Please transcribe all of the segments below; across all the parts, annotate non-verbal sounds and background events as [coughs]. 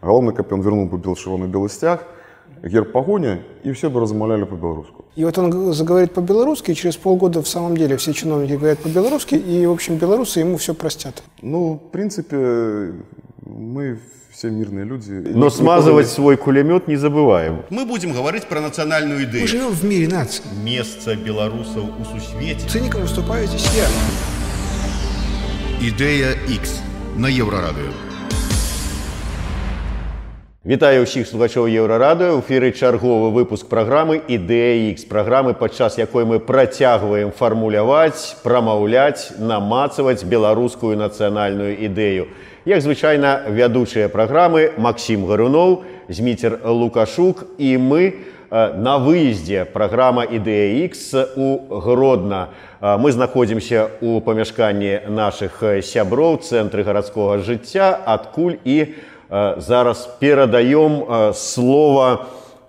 Галоўна, каб ён вернуў бы бел чырвоны белы сцяг, герб погоня, и все бы размовляли по-белорусски. И вот он заговорит по-белорусски, и через полгода в самом деле все чиновники говорят по-белорусски, и, в общем, белорусы ему все простят. Ну, в принципе, мы все мирные люди. Но смазывать не... свой кулемет не забываем. Мы будем говорить про национальную идею. Мы живем в мире наций. Место белорусов у сусвете. Цинником выступаю здесь я. Идея X на Еврорадио. Вітаю ўсіх слухачоў еўрарадыо. У эфіры чарговы выпуск праграмы ідэя X праграмы падчас якой мы працягваем фармуляваць прамаўляць намацаваць беларускую нацыянальную ідэю. Як звычайна вядучыя праграмы Макссім гаруноў зміцер лукашук і мы на выездзе праграма ідэя X у гродна. Мы знаходзімся у памяшканні нашых сяброў цэнтры гарадскога жыцця адкуль і у зараз перадаем слово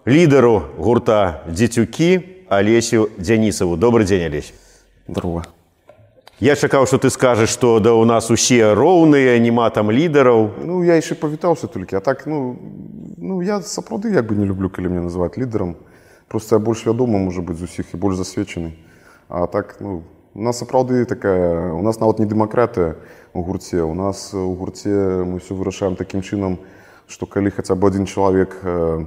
лідару гурта дзецюкі алесю дзянісаву добрый дзень алесь. Здорово. Я чакаў что ты скажешь что да у нас усе роўныя няма там лідараў. Ну я яшчэ павітаўся толькі а так ну ну я сапраўды як бы не люблю калі мне называть лідарам. Просто я больш вядома можа быть з усіх і больш засвечаны. А так ну у нас сапраўды такая у нас нават не дэмакратыя у гурце. У нас у гурце мы все вырашаем такім чынам што калі хаця бы адзін чалавек э,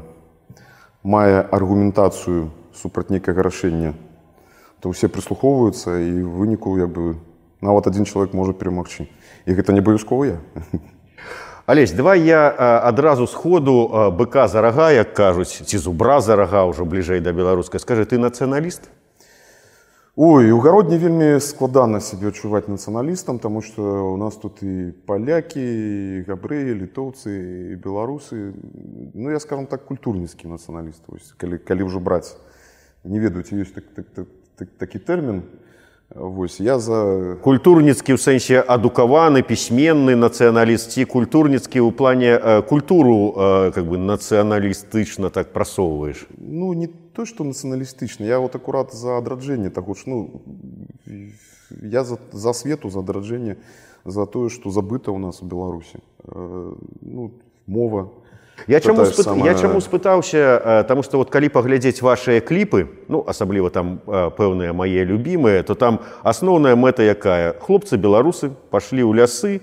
мае аргументацыю супраць нейкага рашэння то ўсе прыслухоўваюцца і выніку як бы нават адзін чалавек можа перамагчы. І гэта не абавязкова я. Алесь давай я адразу сходу быка за рага як кажуць ці зубра за рага ўжо бліжэй да беларускай. Скажы ты нацыяналіст Ой, у гародні вельмі складана сябе адчуваць нацыяналістам, таму што у нас тут і палякі, і габрэі, літоўцы і беларусы. Ну я скажам так культурніцкі нацыяналіст, калі, калі ўжо браць не ведаю, ці ёсць так, так, так, так, такі тэрмін. Вось я за культурніцкі ў сэнсе адукаваны пісьменны нацыяналіст ці культурніцкі ў плане э, культуру э, как бы нацыяналістычна так прасоўваеш ну не то что нацыяналістычна я вот акурат за адраджэнне таго ж ну я за, за свету за адраджэнне за тое что забыта у нас у беларусі э, ну, мова я чаму спы... самая... я чаму спытаўся таму что вот калі паглядзець ваши кліпы ну асабліва там пэўныя мае любімыя то там асноўная мэта якая? Хлопцы беларусы пашлі ў лясы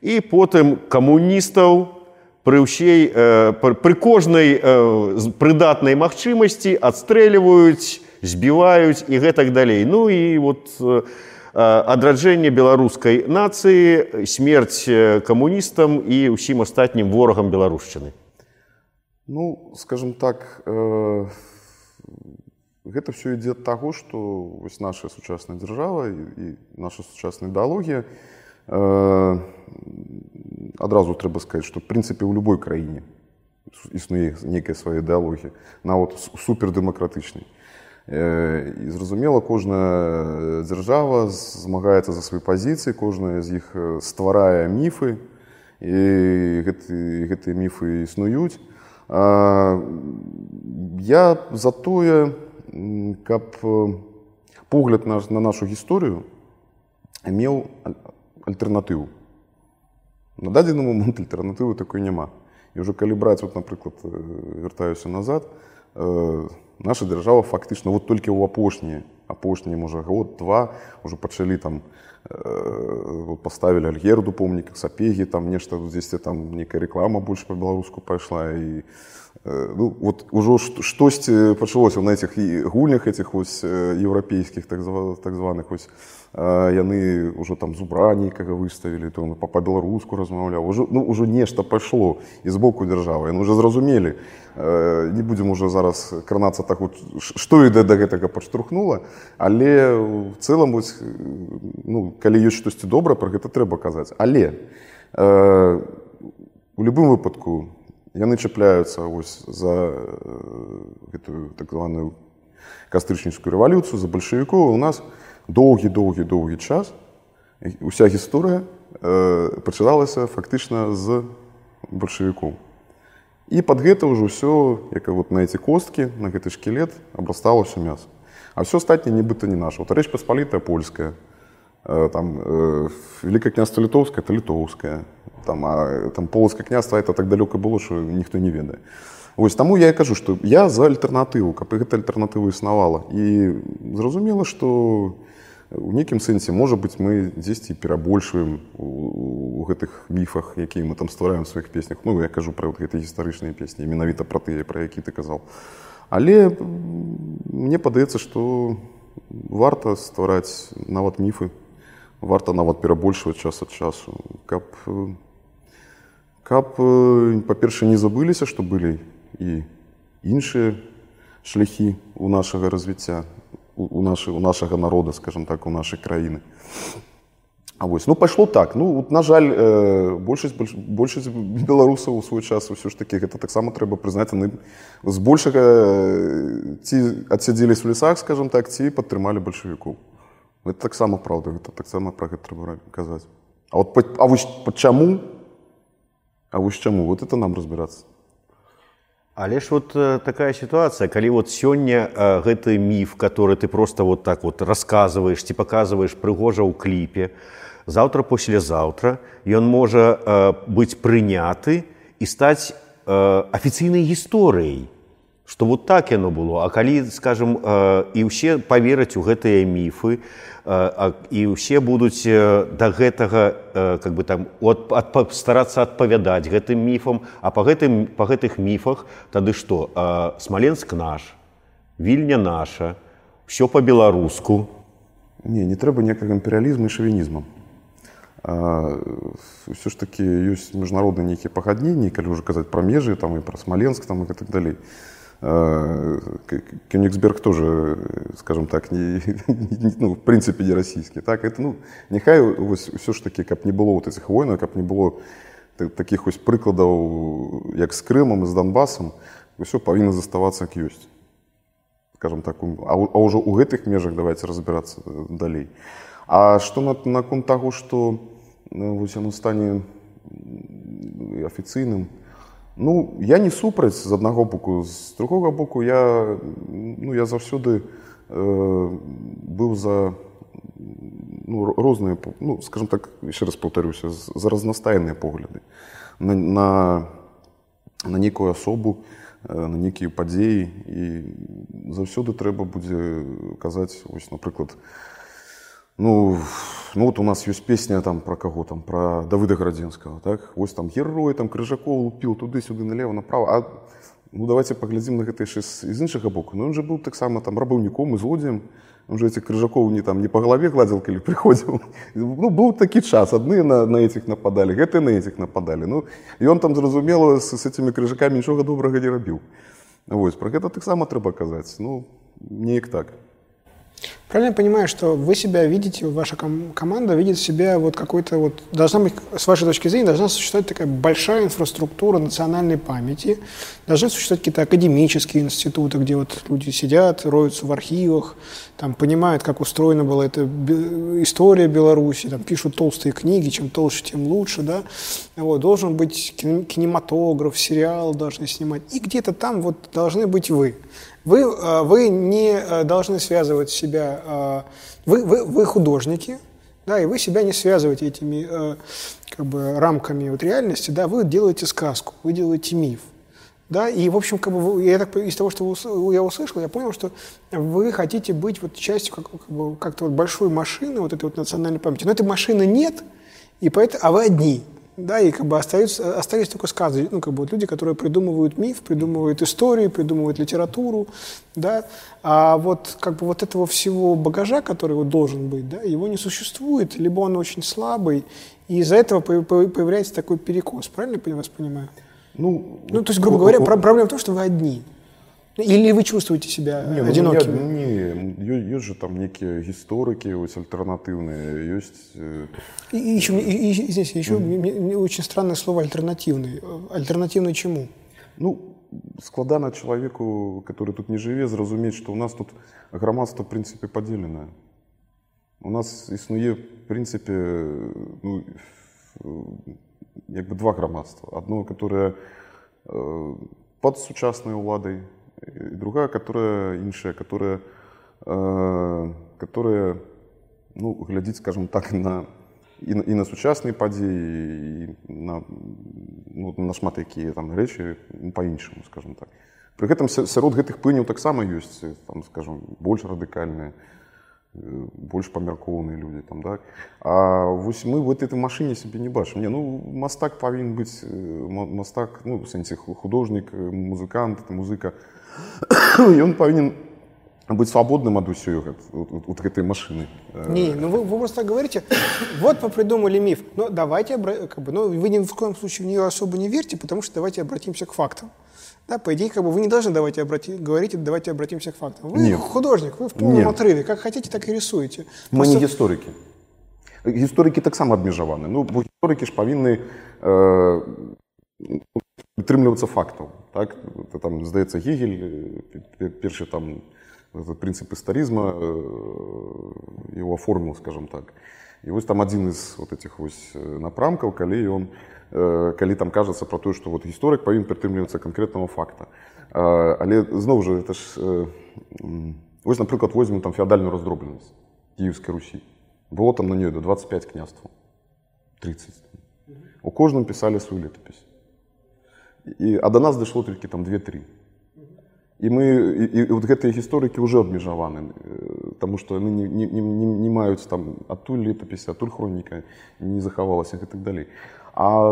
і потым камуністаў пры ўсей э, пры кожнай э, прыдатнай магчымасці адстрэльваюць збіваюць і гэтак далей. Ну і вот э, адраджэнне беларускай нацыі смерць камуністам і ўсім астатнім ворагам беларушчыны ну скажем так э, гэта все ідзе ад таго што вось наша сучасная дзяржава і, і наша сучасная ідэалогія э, адразу трэба сказаць што в прынцыпе ў любой краіне існуе нейкая свая ідэалогія нават супердэмакратычнай і зразумела кожная дзяржава змагаецца за свае пазіцыі кожная з іх стварае міфы і гэты, гэтыя міфы існуюць я за тое каб погляд наш на нашу гісторыю меў альтэрнатыву. На дадзены момант альтэрнатывы такой няма. І ўжо калі браць вот напрыклад вяртаюся назад э, наша дзяржава фактычна вот толькі ў апошнія апошнія можа год два ўжо пачалі там э, вот, поставілі альгерду помніках сапегі там нешта дзесьці там нейкая реклама больш па-беларуску пайшла і э, ну, вот ужо штосьці пачалося на этих гульнях этих вось еўрапейскіх так, так званых вось яны ўжо там зубра нейкага выставілі то па-беларуску размаўляў. Ужо ну ўжо нешта пайшло і з боку дзяржавы. Яны уже зразумелі не будзем уже зараз кранацца так вот што іде да гэтага падштурхнула але в цэлым вось ну калі ёсць штосьці добра про гэта трэба казаць. Але э, у любым выпадку яны чапляюцца вось за гэтую так званую кастрычніцкую рэвалюцыю за бальшавікоў. У нас у доўгі-доўгі доўгі час уся гісторыя э, пачыналася фактычна з бальшавікоў. І пад гэта ўжо ўсё як вот на эти косткі на гэты шкілет абрасталася мяса. А ўсё астатняе нібыта не наша. Вот рэч паспалітая польская Э, там, э, Великое княство Литовское – это Литовское. Там, а там Полоцкое княство – это так далеко было, что никто не ведает. Вось таму я і кажу, што я за альтэрнатыву, каб гэта альтэрнатыва існавала. І зразумела, што у нейкім сэнсе можа быць мы дзесьці перабольшваем у, гэтых міфах, якія мы там ствараем сваіх песнях. Ну я кажу пра гэтыя гістарычныя песні, менавіта пра тыя, пра які ты казаў. Але мне падаецца, што варта ствараць нават міфы, варта нават перабольшваць час ад часу, каб каб па-перша не забыліся, што былі і іншыя шляхі у нашага развіцця у, нашы, у нашага народа скажем так у нашай краіны А вось ну пайшло так. Ну вот, на жаль э, большасць большасць беларусаў у свой час ўсё ж таки гэта таксама трэба прызнаць яны з большага ці адсядзелись в лесах скажем так ці падтрымалі бальшавікоў это таксама праўда гэта таксама пра гэта трэба казаць а вось чаму А вось чаму вот это нам разбірацца Але ж вот э, такая ситуация, калі вот сёння э, гэты міф который ты просто вот так вот рассказываешь ці показываешь прыгожа ў кліпе заўтра послезаўтра ён можа э, быць прыняты і стаць афіцыйнай гісторыяй что вот так яно было а калі скажем і ўсе повераць у гэтыя міфы і ўсе будуць да гэтага как бы там от, от, старацца адпавядаць гэтым міфам а по гэтым по гэтых міфах тады что смаленск наш вільня наша все по-беларуску не не трэба некага імперыялізму і шавінізмам ўсё ж таки ёсць міжнародныя нейкія пагадненні калі ўжо казаць пра межы там і пра смаленск там і так далей Э, Кёнигсберг тоже, скажем так, не, [laughs] ну, в прынцыпе не расійскі так это ну няхай вось ўсё ж такі каб не было вот этих войнаў каб не было таких вось прыкладаў як з крымам і з донбасам ўсё павінна заставацца як ёсць скажем так а, а ўжо ў гэтых межах давайте разбірацца э, далей. А што на наконт таго што ну, вось яно стане афіцыйным Ну я не супраць з аднаго боку з другога боку я ну я заўсёды э, быў за ну, розныя ну скажем так еще раз паўтарюся за разнастайныя погляды на, на, на нейкую асобу э, на нейкія падзеі і заўсёды трэба будзе казаць ось напрыклад ну ну вот у нас есть песня там про кого? Там про Давыда Градзенского так? Вось там герой там крыжаков лупіў туды-сюды налево направо а ну давайте паглядзім на гэта яшчэ з іншага боку. Ну он же быў таксама там рабаўніком і злодзеем он же этих крыжаков не там не по голове гладзіл калі прыходзіў ну быў такі час. Адны на на этих нападалі гэты на этих нападалі ну і он там зразумела с, с этими крыжакамі нічога добрага не рабіў вось про гэта таксама трэба казаць ну неяк так Правильно я понимаю, что вы себя видите, ваша ком- команда видит себя вот какой-то вот, должна быть, с вашей точки зрения, должна существовать такая большая инфраструктура национальной памяти, должны существовать какие-то академические институты, где вот люди сидят, роются в архивах, там понимают, как устроена была эта история Беларуси, там пишут толстые книги, чем толще, тем лучше, да. Вот, должен быть кинематограф, сериал должны снимать, и где-то там вот должны быть вы. Вы, э, вы не э, должны связывать себя, э, вы, вы, вы художники, да, и вы себя не связываете этими как бы, рамками вот реальности, да, вы делаете сказку, вы делаете миф. Да, и, в общем, как бы, я так, из того, что я услышал, я понял, что вы хотите быть вот частью как, как бы, как-то вот большой машины, вот этой вот национальной памяти. Но этой машины нет, и поэтому, а вы одни да, и как бы остаются, остались только сказы, ну, как бы вот люди, которые придумывают миф, придумывают историю, придумывают литературу, да, а вот как бы вот этого всего багажа, который вот должен быть, да, его не существует, либо он очень слабый, и из-за этого появляется такой перекос, правильно я вас понимаю? Ну, ну, то есть, грубо говоря, проблема в том, что вы одни. Или вы чувствуете себя не, одинокими? Ну, не, есть же там некие историки, вот, альтернативные, есть... Э, и, еще, и, и, здесь еще mm. очень странное слово «альтернативный». Альтернативный чему? Ну, складана человеку, который тут не живе, зразумець, что у нас тут громадство, в принципе, поделенное. У нас існує, в принципе, ну, бы два громадства. Одно, которое э, под сучасной уладой, и другая, которая іншая, которая, э, которая ну, глядзіць скажем так на і, на- і на сучасныя падзеі і на, ну, на шмат якія там рэчы ну, па-іншаму скажем так пры гэтым ся- сярод гэтых плыняў таксама ёсць э, там скажем больш радыкальныя э, больш памяркоўныя людзі там так а вось мы вот этой машыне сябе не бачым не ну мастак павінен быць э, ма- мастак ну в сэнсе ху- художнік э, музыкант музыка [coughs] ён павінен быць свабодным ад усёй гэт- от, от, от гэтай машыны Э, Не, ну вы, вы просто так говорите, [coughs] вот мы придумали миф, но давайте, обра- как бы, ну вы ни в коем случае в нее особо не верьте, потому что давайте обратимся к фактам. Да, по идее, как бы вы не должны давайте обрати, говорите, давайте обратимся к фактам. Вы Нет. художник, вы в полном Нет. отрыве, как хотите, так и рисуете. Мы Просто- не гісторыкі. Гісторыкі таксама абмежаваны. Ну, бо гісторыкі ж павінны э, прытрымлівацца фактаў. Так? Это, там, здаецца, Гегель, э, пе- першы там этот прынцып істарызма э, его оформіў, скажем так. І вось там адзін з вот этих вось э, напрамкаў, калі ён э, калі там кажацца пра тое, што вот гісторык павінен прытрымлівацца канкрэтнага факта. Э, але зноў жа это ж э, м, вось напрыклад возьмем там феадальную раздробленасць кіеўскай Русі. Было там на нёй до 25 княстваў 30. У кожным пісалі сваю летапісь. І, а до нас дайшло толькі там 2-3. І мы і, і от гэтыя гісторыкі ўжо абмежаваны, э, таму што яны не, не, не, не, не маюць там адтуль летапіся, адтуль хроніка не захавалася і так далей. А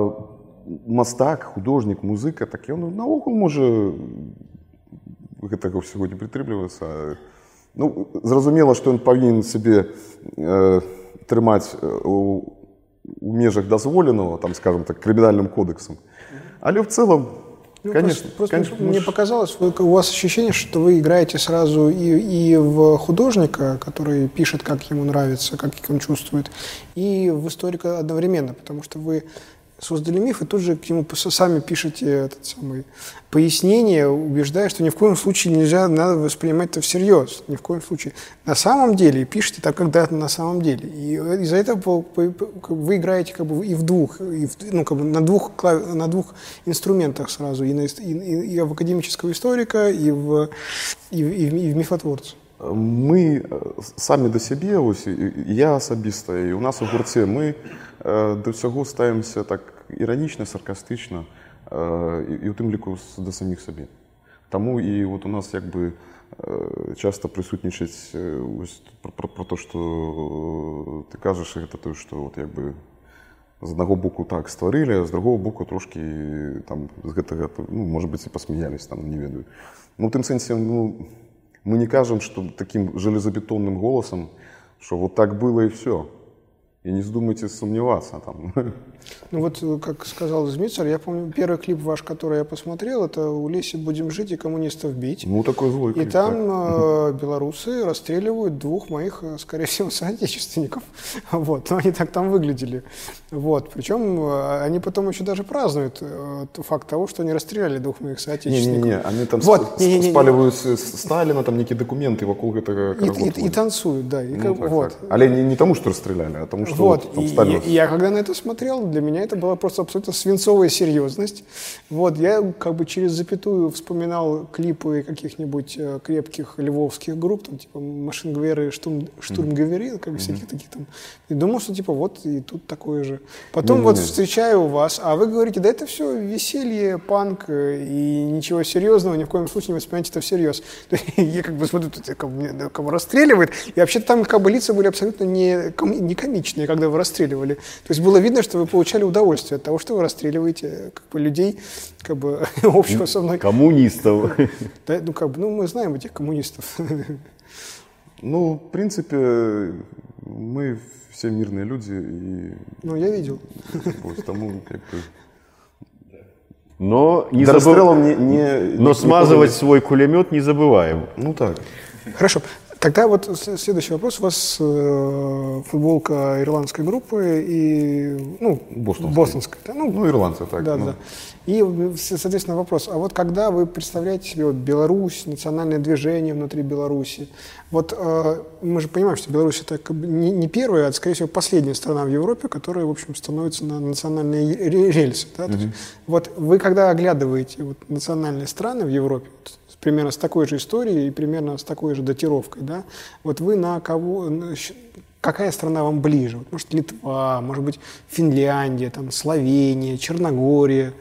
мастак, художнік, музыка, так ён наогул можа гэтага ўсяго не прытрымлівацца. Ну, зразумела, што ён павінен сябе э, трымаць э, у, у межах дазволеного, там, скажем так, крымінальным кодексам. Але в целом, Ну, конечно, просто, конечно, мне показалось, вы- у вас ощущение, что вы играете сразу и, и в художника, который пишет, как ему нравится, как он чувствует, и в историка одновременно, потому что вы создали миф и тут же к нему сами пишете этот самый пояснение, убеждая, что ни в коем случае нельзя, надо воспринимать это всерьез, ни в коем случае. На самом деле, пишете так, когда это на самом деле. И из-за этого как вы играете как бы и в двух, и в, ну, как бы на двух, клав- на двух инструментах сразу, и, на, и, и- в академического историка, и в, и, и и в мифотворца. Мы э, самі да сябе ось я асабіста і у нас у гурце мы э, да ўсяго ставімся так іранічна саркастычна і, у тым ліку да саміх сабе Таму і вот у нас як бы часта прысутнічаць пра, пра, пра то што ты кажаш гэта тое што вот як бы з аднаго боку так стварылі а з другого боку трошки там з гэтага ну, может быть і пасмяялись там не ведаю. Ну тым сэнсе ну мы не кажам что таким железобетонным голосом что вот так было и все и не вздумайте сомневаться там [laughs] Ну вот, э, как сказал Змитцер, я помню первый клип ваш, который я посмотрел, это «У леси будем жить и коммунистов бить». ну такой злой И клип, там так. э, белорусы расстреливают двух моих, э, скорее всего, [laughs] соотечественников. Вот, но они так там выглядели. Вот, причем э, они потом еще даже празднуют э, факт того, что они расстреляли двух моих соотечественников. Не-не-не, они там Вот, вот, не-не-не. спаливают с- с Сталина, там некие документы вокруг этого И, и- и танцуют, да. И ну, как- так, вот. так. Але не, не тому, что расстреляли, а тому, что Вот, вот, там и, Сталин... и- и я когда на это смотрел, для меня это была просто абсолютно свинцовая серьезность. Вот, я как бы через запятую вспоминал клипы каких-нибудь э, крепких львовских групп, там, типа Машингверы, Штурм, Штурмгевери, как всяких таких там. И думал, что типа вот и тут такое же. Потом вот Не-не-не. встречаю вас, а вы говорите, да это все веселье, панк, э, и ничего серьезного, ни в коем случае не воспринимайте это всерьез. [laughs] Я как бы смотрю, тут как меня, бы расстреливает, и вообще там как бы лица были абсолютно не, ком- не комичные, когда вы расстреливали. То есть было видно, что вы получали удовольствие от того, что вы расстреливаете как бы, людей как бы [laughs] общего со мной. Коммунистов. [laughs] Да, ну, как бы, ну, мы знаем этих коммунистов. [laughs] Ну, в принципе, мы все мирные люди, и Ну, я видел. вот, тому как бы... Но не забыв- не, не, Но не- смазывать не- свой кулемет не забываем. Ну так. Хорошо. Тогда вот следующий вопрос. У вас э, футболка ирландской группы и, ну, Бостонской. бостонской, да? ну, Ну, ирландцы так. Да, ну. да. И, соответственно, вопрос, а вот когда вы представляете себе вот Беларусь, национальное движение внутри Беларуси, вот э, мы же понимаем, что Беларусь это как бы не, не первая, а, скорее всего, последняя страна в Европе, которая, в общем, становится на национальные ре- рельсы. Да? То есть вот вы, когда оглядываете вот, национальные страны в Европе, примерно с такой же историей и примерно с такой же датировкой, да, вот вы на кого, на щ- какая страна вам ближе? Вот, может, Литва, может быть, Финляндия, там, Словения, Черногория,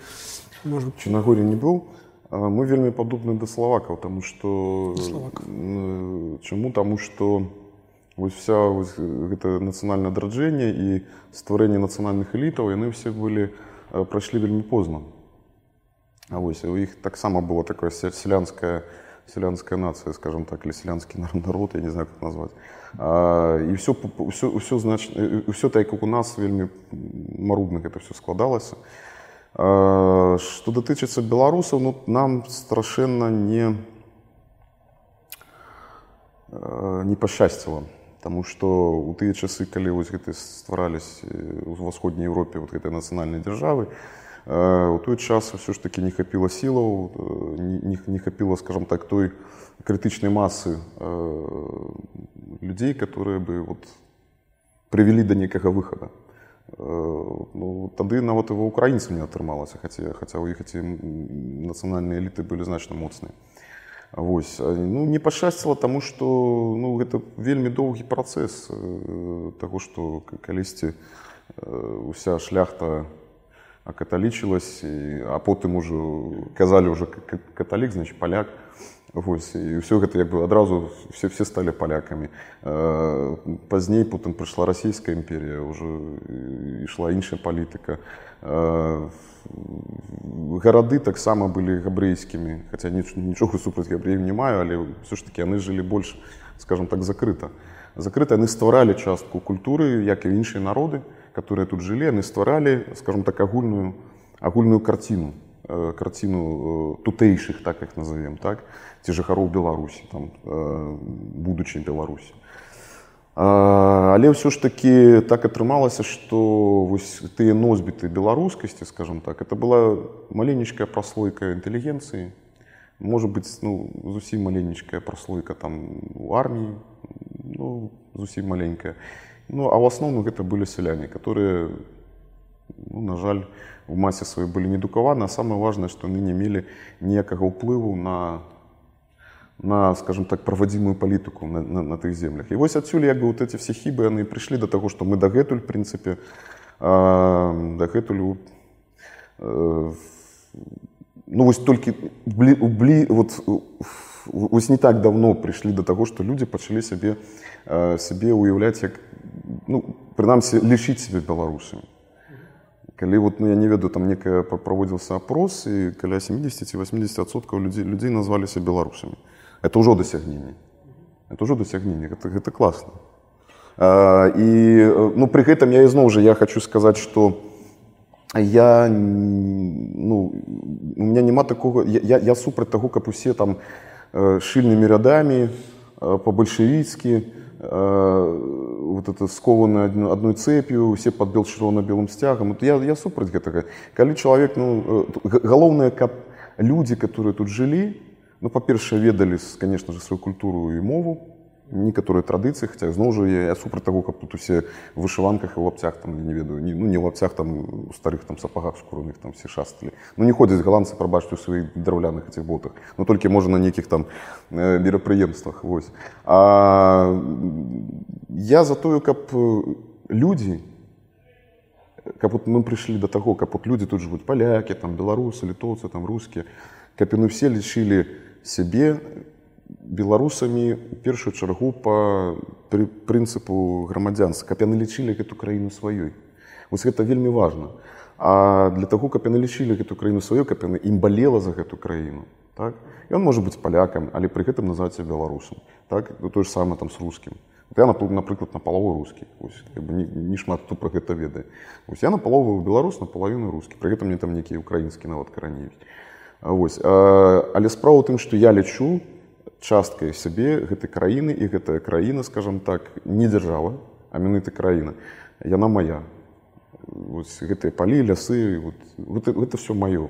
может быть... Черногории не был. А, Мы вельмі падобны да славакаў тому что Словакаў. э, чаму таму что вось вся вось гэта нацыянальнае адраджэнне і стварэнне нацыянальных элітаў яны ўсе былі э, прайшлі вельмі позна А вось у іх таксама было такое ся- сялянская сялянская нацыя скажем так или сялянскі нар- народ я не знаю как назваць а, і все ўсё, ўсё знач ўсё так як у нас вельмі марудна гэта все складалася А, Што датычыцца беларусаў ну, нам страшэнна не э, не пашчасціла Таму што ў тыя часы калі вось гэты стварались ў ўсходняй Еўропе вот гэтай нацыянальнай дзяржавы э, У той час ўсё ж таки не хапіла сілаў э, не, не, хапіла скажем так той крытычнай масы э, людзей которые бы вот прывялі да некага выхада Э, ну, тады нават і ва украінцаў не атрымалася хаця хаця ў іх эти нацыянальныя эліты былі значна моцныя Вось. Ну не пашчасціла таму што ну гэта вельмі доўгі працэс э, таго што калісьці э, уся шляхта акаталічылась і, а потым ужо казалі ўжо к- к- каталік значит паляк Вось і ўсё гэта як бы адразу все все сталі палякамі Э, пазней потым прыйшла расійская імперія ўжо і- ішла іншая палітыка Э, гарады таксама былі габрэйскімі хаця ніч- нічога супраць габрэяў не маю але ўсё ж таки яны жылі больш скажем так закрыта закрыта яны стваралі частку культуры як і іншыя народы которые тут жылі яны стваралі скажем так агульную агульную карціну э, карціну э, тутэйшых так як назовем так ці жыхароў беларусі там э, будучай беларусі А, але ўсё ж таки так атрымалася што вось тыя носьбіты беларускасці скажем так это была маленечкая праслойка інтэлігенцыі может быть ну зусім маленечкая праслойка там у арміі ну зусім маленькая Ну а ў асноўным гэта былі сяляне которые ну, на жаль у масе сваёй былі недукаваны а самае важнае што яны не мелі ніякага ўплыву на на скажем так правадзімую палітыку на, на, на тых землях. І вось адсюль як бы вот эти все хібы яны прыйшлі до таго што мы дагэтуль прынцыпе дагэтуль э, ну вось толькі блі, блі, вот, у- вось не так давно прыйшлі до таго што людзі пачалі сябе э, сябе уяўляць як ну прынамсі лічыць себе беларусамі калі вот ну я не ведаю там некая па- праводзіўся апрос і каля 70 ці 80 адсоткаў людзей людзей назваліся беларусамі это ўжо дасягненне это ўжо дасягненне гэта, гэта класна а, і э, ну пры гэтым я ізноў жа я хочу сказаць что я ну у меня няма такого я, я, я супраць таго каб усе там э, шыльнымі рядамі э, по-бальшавіцкі э, вот это скованы адно- адной цепью усе под бел чырвона-белым сцягам Вот я, я супраць гэтага калі чалавек ну э, г- галоўнае каб людзі которые тут жылі ну па-першае ведалі конечно же сваю культуру і мову некаторыя традыцыі хаця зноў жа я, я супраць таго каб тут усе вышыванках і лапцях там не ведаю не, ну не лапцях там у старых там сапагах скураных там все шасталі ну не ходзяць галандцы прабачце у сваіх драўляных этих ботах ну толькі можа на нейкіх там э, мерапрыемствах вось а я за тое каб людзі каб вот мы прыйшлі до таго каб вот людзі тут жывуць палякі там беларусы літоўцы там рускія каб яны все лічылі сябе беларусамі у першую чаргу па пры прынцыпу грамадзянства каб яны лічылі гэту краіну сваёй. Вось гэта вельмі важна. А для таго каб яны лічылі гэту краіну сваёй каб яны ім балела за гэту краіну так? Ён можа быць палякам але пры гэтым называецца беларусам так? Ну, то ж самае там с рускім. Вот я напры- напрыклад на палову рускі. Вось, как бы не, не шмат хто пра гэта ведае. Вось я на палову беларус на палавіну рускі. Пры гэтым мне там нейкія украінскі нават карані ёсць. Вось, але справа ў тым, што я лічу часткай сябе гэтай краіны і гэтая краіна, скажам так, не дзяржава, а менавіта краіна. Яна моя. Вось, гэтыя палі, лясы, вот, вот, гэта все маё.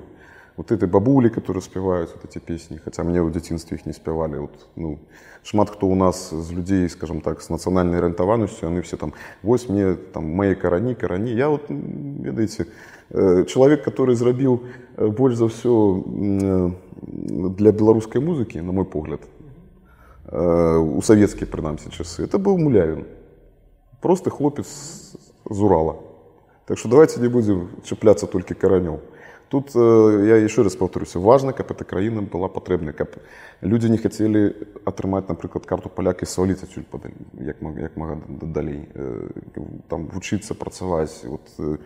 Вот этой бабулі, которые спяваюць вот эти песні, хаця мне ў дзяцінстве іх не спявалі. Вот, ну, шмат хто ў нас з людзей, скажам так, з нацыянальнай арыентаванасцю, яны все там вось мне там мае карані, карані. Я вот, м, ведаеце, э, чалавек, который зрабіў э, больш за ўсё м, э, для беларускай музыкі, на мой погляд, э, у савецкія прынамсі часы, это быў мулявін. Просто хлопец з Урала. Так что давайте не будем чіпляться тільки коронем. Тут э, я еще раз повторюсь, важно, каб эта краіна была патрэбнай, каб людзі не хацелі атрымаць, напрыклад, карту паляк і сваліць адсюль падаль, як, маг- як мага далей, Э, там вучыцца працаваць. Вот, э,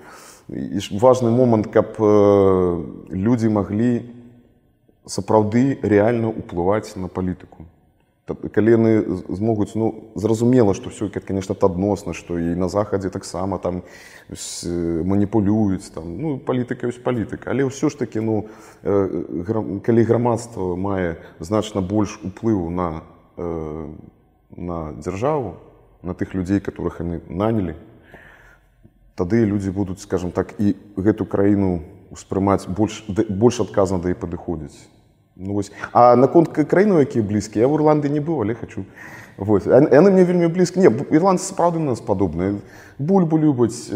і важны момант, каб э, людзі маглі сапраўды рэальна ўплываць на палітыку. Калі яны змогуць ну зразумела што ўсё конечно адносна што і на захадзе таксама там маніпулююць там ну палітыка ёсць палітыка. Але ўсё ж такі ну э, гра- калі грамадства мае значна больш уплыву на э, на дзяржаву на тых людзей которых яны нанялі тады людзі будуць скажем так і гэту краіну успрымаць больш больш адказна да і падыходзіць ну, вось. а наконт к- краінаў якія блізкія я в ірланды не быў але хочу вось. Яны мне вельмі блізка не ірландцы сапраўды на нас падобныя бульбу любяць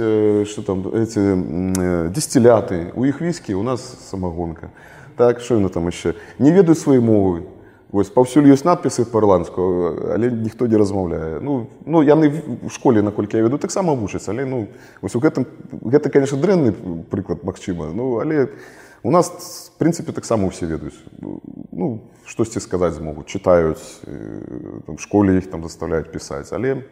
что там эти дистилляты у іх віскі у нас самагонка так яны там яшчэ не ведаюць свае мовы Вось паўсюль ёсць надпісы па-ірландску, але ніхто не размаўляе. Ну, ну яны в школе, наколькі я веду, таксама вучаць, але ну, вось у гэтым гэта, конечно, дрэнны прыклад магчыма. Ну, але у нас в прынцыпе таксама ўсе ведаюць. Ну, штосьці сказаць змогуць, чытаюць, э, там, в школе іх там заставляюць пісаць, але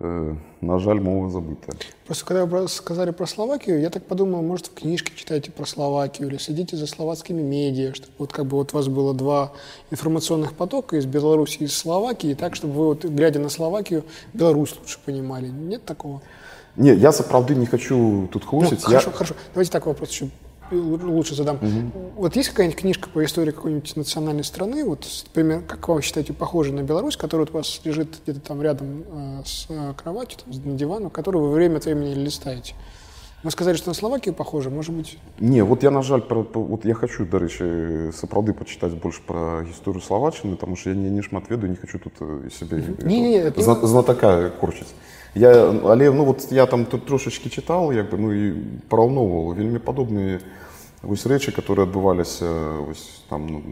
э, на жаль, мова забытая. Просто когда вы про- сказали про Словакию, я так подумал, может, в книжке читаете про Словакию или следите за словацкими медиа, чтобы вот как бы вот у вас было два информационных потока из Беларуси и из Словакии, так, чтобы вы, вот, глядя на Словакию, Беларусь лучше понимали. Нет такого? Не, я сапраўды не хочу тут Ну, хлусіць. хорошо, я... хорошо. Давайте так вопрос еще лучше задам. Вот есть какая-нибудь книжка по истории какой-нибудь национальной страны, вот, например, как вы считаете, похожая на Беларусь, которая вот у вас лежит где-то там рядом э, с э, кроватью, там, на диваном, которую вы время от времени листаете? Вы сказали, что на Словакию похоже, может быть, Не, вот я, на жаль, про, про- вот я хочу, дарэчы, сапраўды пачытаць больш пра гісторыю Словаччыны, таму што я не, не шмат ведаю, не хочу тут э, сябе Не-не-не, это- зна, знатака корчыць. Я, але ну вот я там тут трошачки чытаў, як бы, ну і параўноўваў вельмі падобныя вось рэчы, которые адбываліся вось там ну,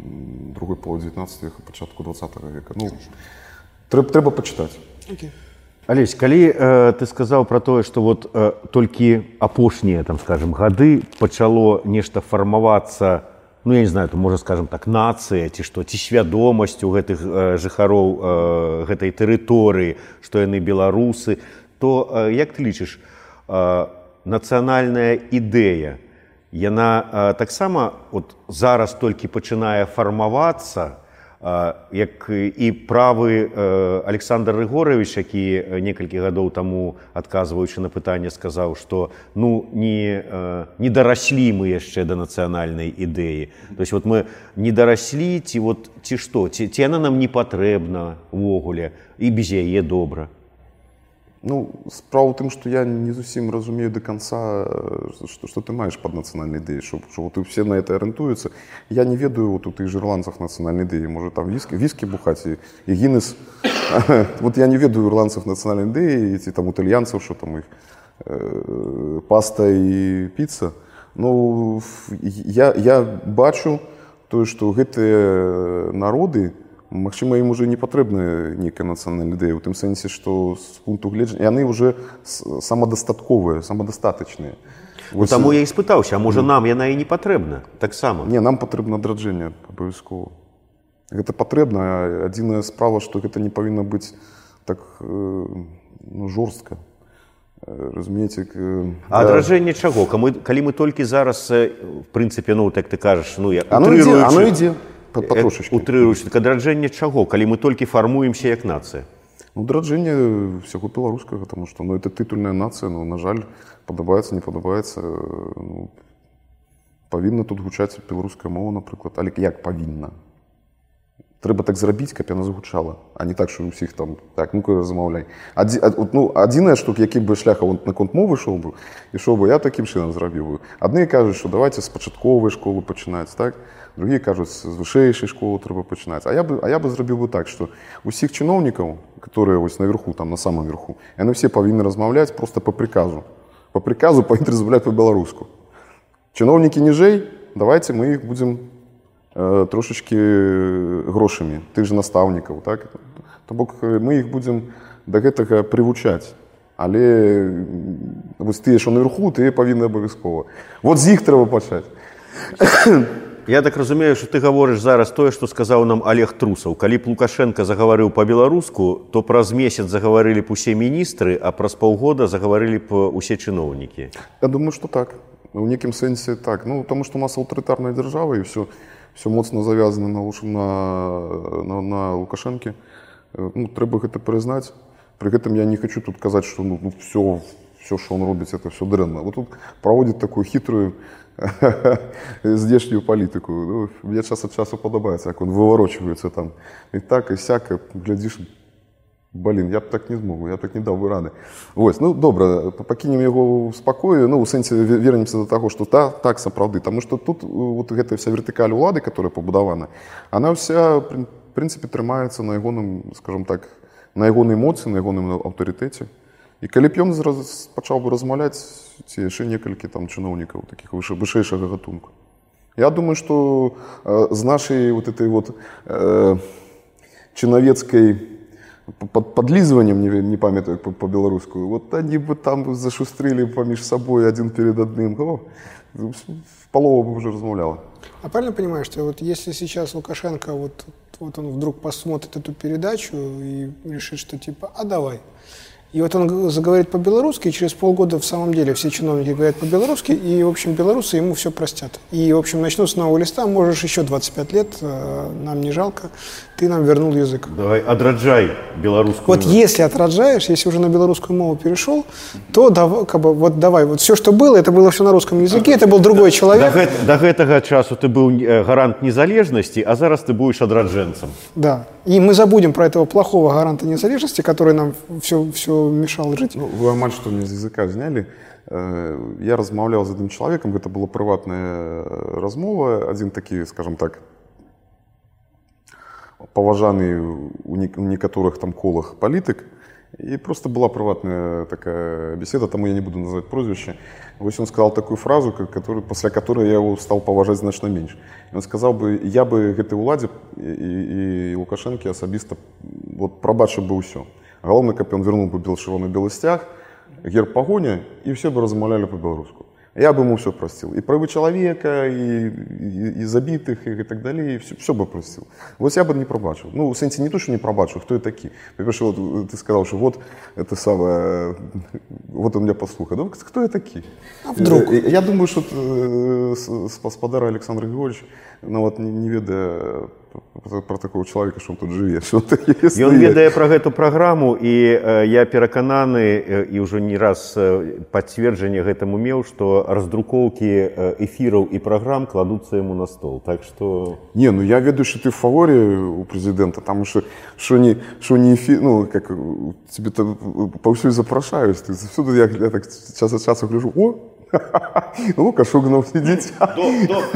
другой пол 19 века, пачатку 20 века. Ну, трэба, трэба пачытаць. окей. Алесь, калі э, ты сказаў пра тое, што вот э, толькі апошнія там скажем гады пачало нешта фармавацца, Ну я не знаю, то можа скажем так нацыя ці што ці свядомасць у гэтых жыхароў гэтай тэрыторыі, што яны беларусы, то як ты лічыш нацыянальная ідэя яна таксама от зараз толькі пачынае фармавацца, А, як і правы Александр Рыгорович, які некалькі гадоў таму адказваючы на пытанне сказаў, што ну не, не дараслі мы яшчэ да нацыянальнай ідэі. То есть вот мы не дараслі ці, вот, ці што ці, ці яна нам не патрэбна увогуле і без яе добра. Ну, справа ў тым, што я не зусім разумею до конца, э, што, што ты маеш пад нацыянальнай ідэяй, што, што вот усе на это арыентуюцца. Я не ведаю вот у же ірландцах нацыянальнай ідэі, можа там віскі, віскі бухаць і, і гінес. вот [coughs] я не ведаю ірландцаў нацыянальнай ідэі, ці там італьянцаў, што там іх э, паста і піца. Ну, я, я бачу тое, што гэтыя народы, Магчыма, ім уже не патрэбна нейкая нацыянальная ідэя у тым сэнсе, што з пункту гледжання яны ўжо с- самадастатковыя, самадастатачныя. Ну, таму я і спытаўся, а можа нам яна і не патрэбна таксама. Не, нам патрэбна адраджэнне абавязкова. Гэта патрэбна, адзіная справа, што гэта не павінна быць так э, ну, жорстка. Э, Разумееце, э, А адражэнне чаго? Камы, калі мы толькі зараз э, в прынцыпе ну так ты кажаш ну я Оно ідзе, оно ідзе Э. утрыруючы, так адражэнне чаго калі мы толькі фармуемся як нацыя Ну, драджэнне всяго беларускага, таму што ну, это тытульная нацыя, ну, на жаль, падабаецца, не падабаецца. э, Ну, павінна тут гучаць беларуская мова, напрыклад, але як павінна. Трэба так зрабіць, каб яна загучала, а не так, што ўсіх там так ну замаўляй. Адзі, ад, от, ну, адзінае, што які бы шляха он наконт мовы ішоў бы, ішоў бы я такім чынам зрабіў бы. Адны кажуць, што давайте з пачатковай школы пачынаць, так? Другія кажуць, з вышэйшай школы трэба пачынаць. А я бы, а я бы зрабіў бы так, што усіх чыноўнікаў, которые вось наверху, там на самом верху, яны все павінны размаўляць просто по приказу. По приказу павінны размаўляць по-беларуску. Чыноўнікі ніжэй, давайте мы іх будзем трошачки грошамі тых же настаўнікаў так то бок мы іх будзем да гэтага прывучаць але вось тыя що наверху ты павінны абавязкова вот з іх трэба пачаць Я так разумею, што ты гаворыш зараз тое, што сказаў нам Олег Трусаў. Калі б Лукашенко загаварыў па-беларуску, то праз месяц загаварылі б усе міністры, а праз паўгода загаварылі б усе чыноўнікі. Я думаю, что так. В неким сенсе так. Ну, потому что у нас авторитарная держава, и все, все моцно завязано на, на, на, на Лукашенке. Э, Ну, треба это признать. При этом я не хочу тут сказать, что ну, все, все, что он робит, это все дренно. Вот тут проводит такую хитрую [laughs] здешнюю политику. Ну, мне час от часу подобается, как он выворачивается там. И так, и всяко, глядишь, Блін, я б так не змог, я б так не дав би ради. Ось, ну добре, пакінем його в спокою. Ну, у сенсі ве- вернемся до того, що та, так сапраўды. Тому що тут е, от гэта вся вертикаль улады, которая побудована, она вся, в принципі, тримається на ягоным, скажем так, на ягонай моці, на ягоным аўтарытэце. І калі б ён зараз пачаў бы размаўляць ці яшчэ некалькі там чыноўнікаў таких выше, вышэйшага гатунку. Я думаю, что э, з нашей вот этой вот э, чиновецкой под, подлизыванием, не, не памятаю по- по-белорусскую, вот они бы там зашустрили поміж собой один перед одним. О, полова бы уже размовляла. А правильно понимаю, что вот если сейчас Лукашенко, вот, вот он вдруг посмотрит эту передачу и решит, что типа, а давай. И вот он заговорит по-белорусски, и через полгода в самом деле все чиновники говорят по-белорусски, и, в общем, белорусы ему все простят. И, в общем, начнут с нового листа, можешь еще 25 лет, э, нам не жалко, ты нам вернул язык. Давай адраджай беларускую. Вот если отраджаешь, если уже на белорусскую мову перешел, то дав- как бы, вот давай, вот все, что было, это было все на русском языке, это был другой человек. гэт, да гэтага часу ты быў э, гарант незалежнасці, а зараз ты будешь адраджэнцам. Да. И мы забудем про этого плохого гаранта независимости, который нам все, все мешал жить. Ну, вы амаль что мне з языка зняли. Э, Я размаўляў з адным чалавекам, гэта была прыватная э, размова, адзін такі, скажем так, паважаны у нек- у некаторых там колах палітык. І просто была прыватная такая беседа, таму я не буду называть прозвище. Вось он сказал такую фразу, ка- которую, пасля которой я его стал паважаць значна менш. Ён сказал бы, я бы гэтай уладзе і, і, і Лукашэнкі асабіста вот, прабачыў бы ўсё. Галоўна, каб ён вернуў бы бел чырвоны белы сцяг, герб пагоня, і все бы размаўлялі по-беларуску. Я бы ему все простил. И правы человека, и, и, и забитых, и, так далее, и все, все бы простил. Вот я бы не пробачил. Ну, в сенсе не то, что не пробачил, кто это такие. По-перше, вот э, ты сказал, что вот это самое, вот он меня послухал. Ну, кто это такие? А вдруг? Я, я думаю, что э, с- с- господар Александр Григорьевич, ну вот не, не ведая про, про такого человека, что он тут живет, что он такие Ён ведае пра гэту праграму і э, я перакананы э, і ўжо не раз э, пацверджанне гэтаму меў, што раздрукоўкі э, эфіраў і праграм кладуцца яму на стол. Так што Не, ну я ведаю, что ты в фаворе у президента, там что, что не, что не эфи, ну, как э, тебе там повсюду запрошаюсь, ты всюду я, я так час от часу гляжу, о, Лука Шуганов сидит.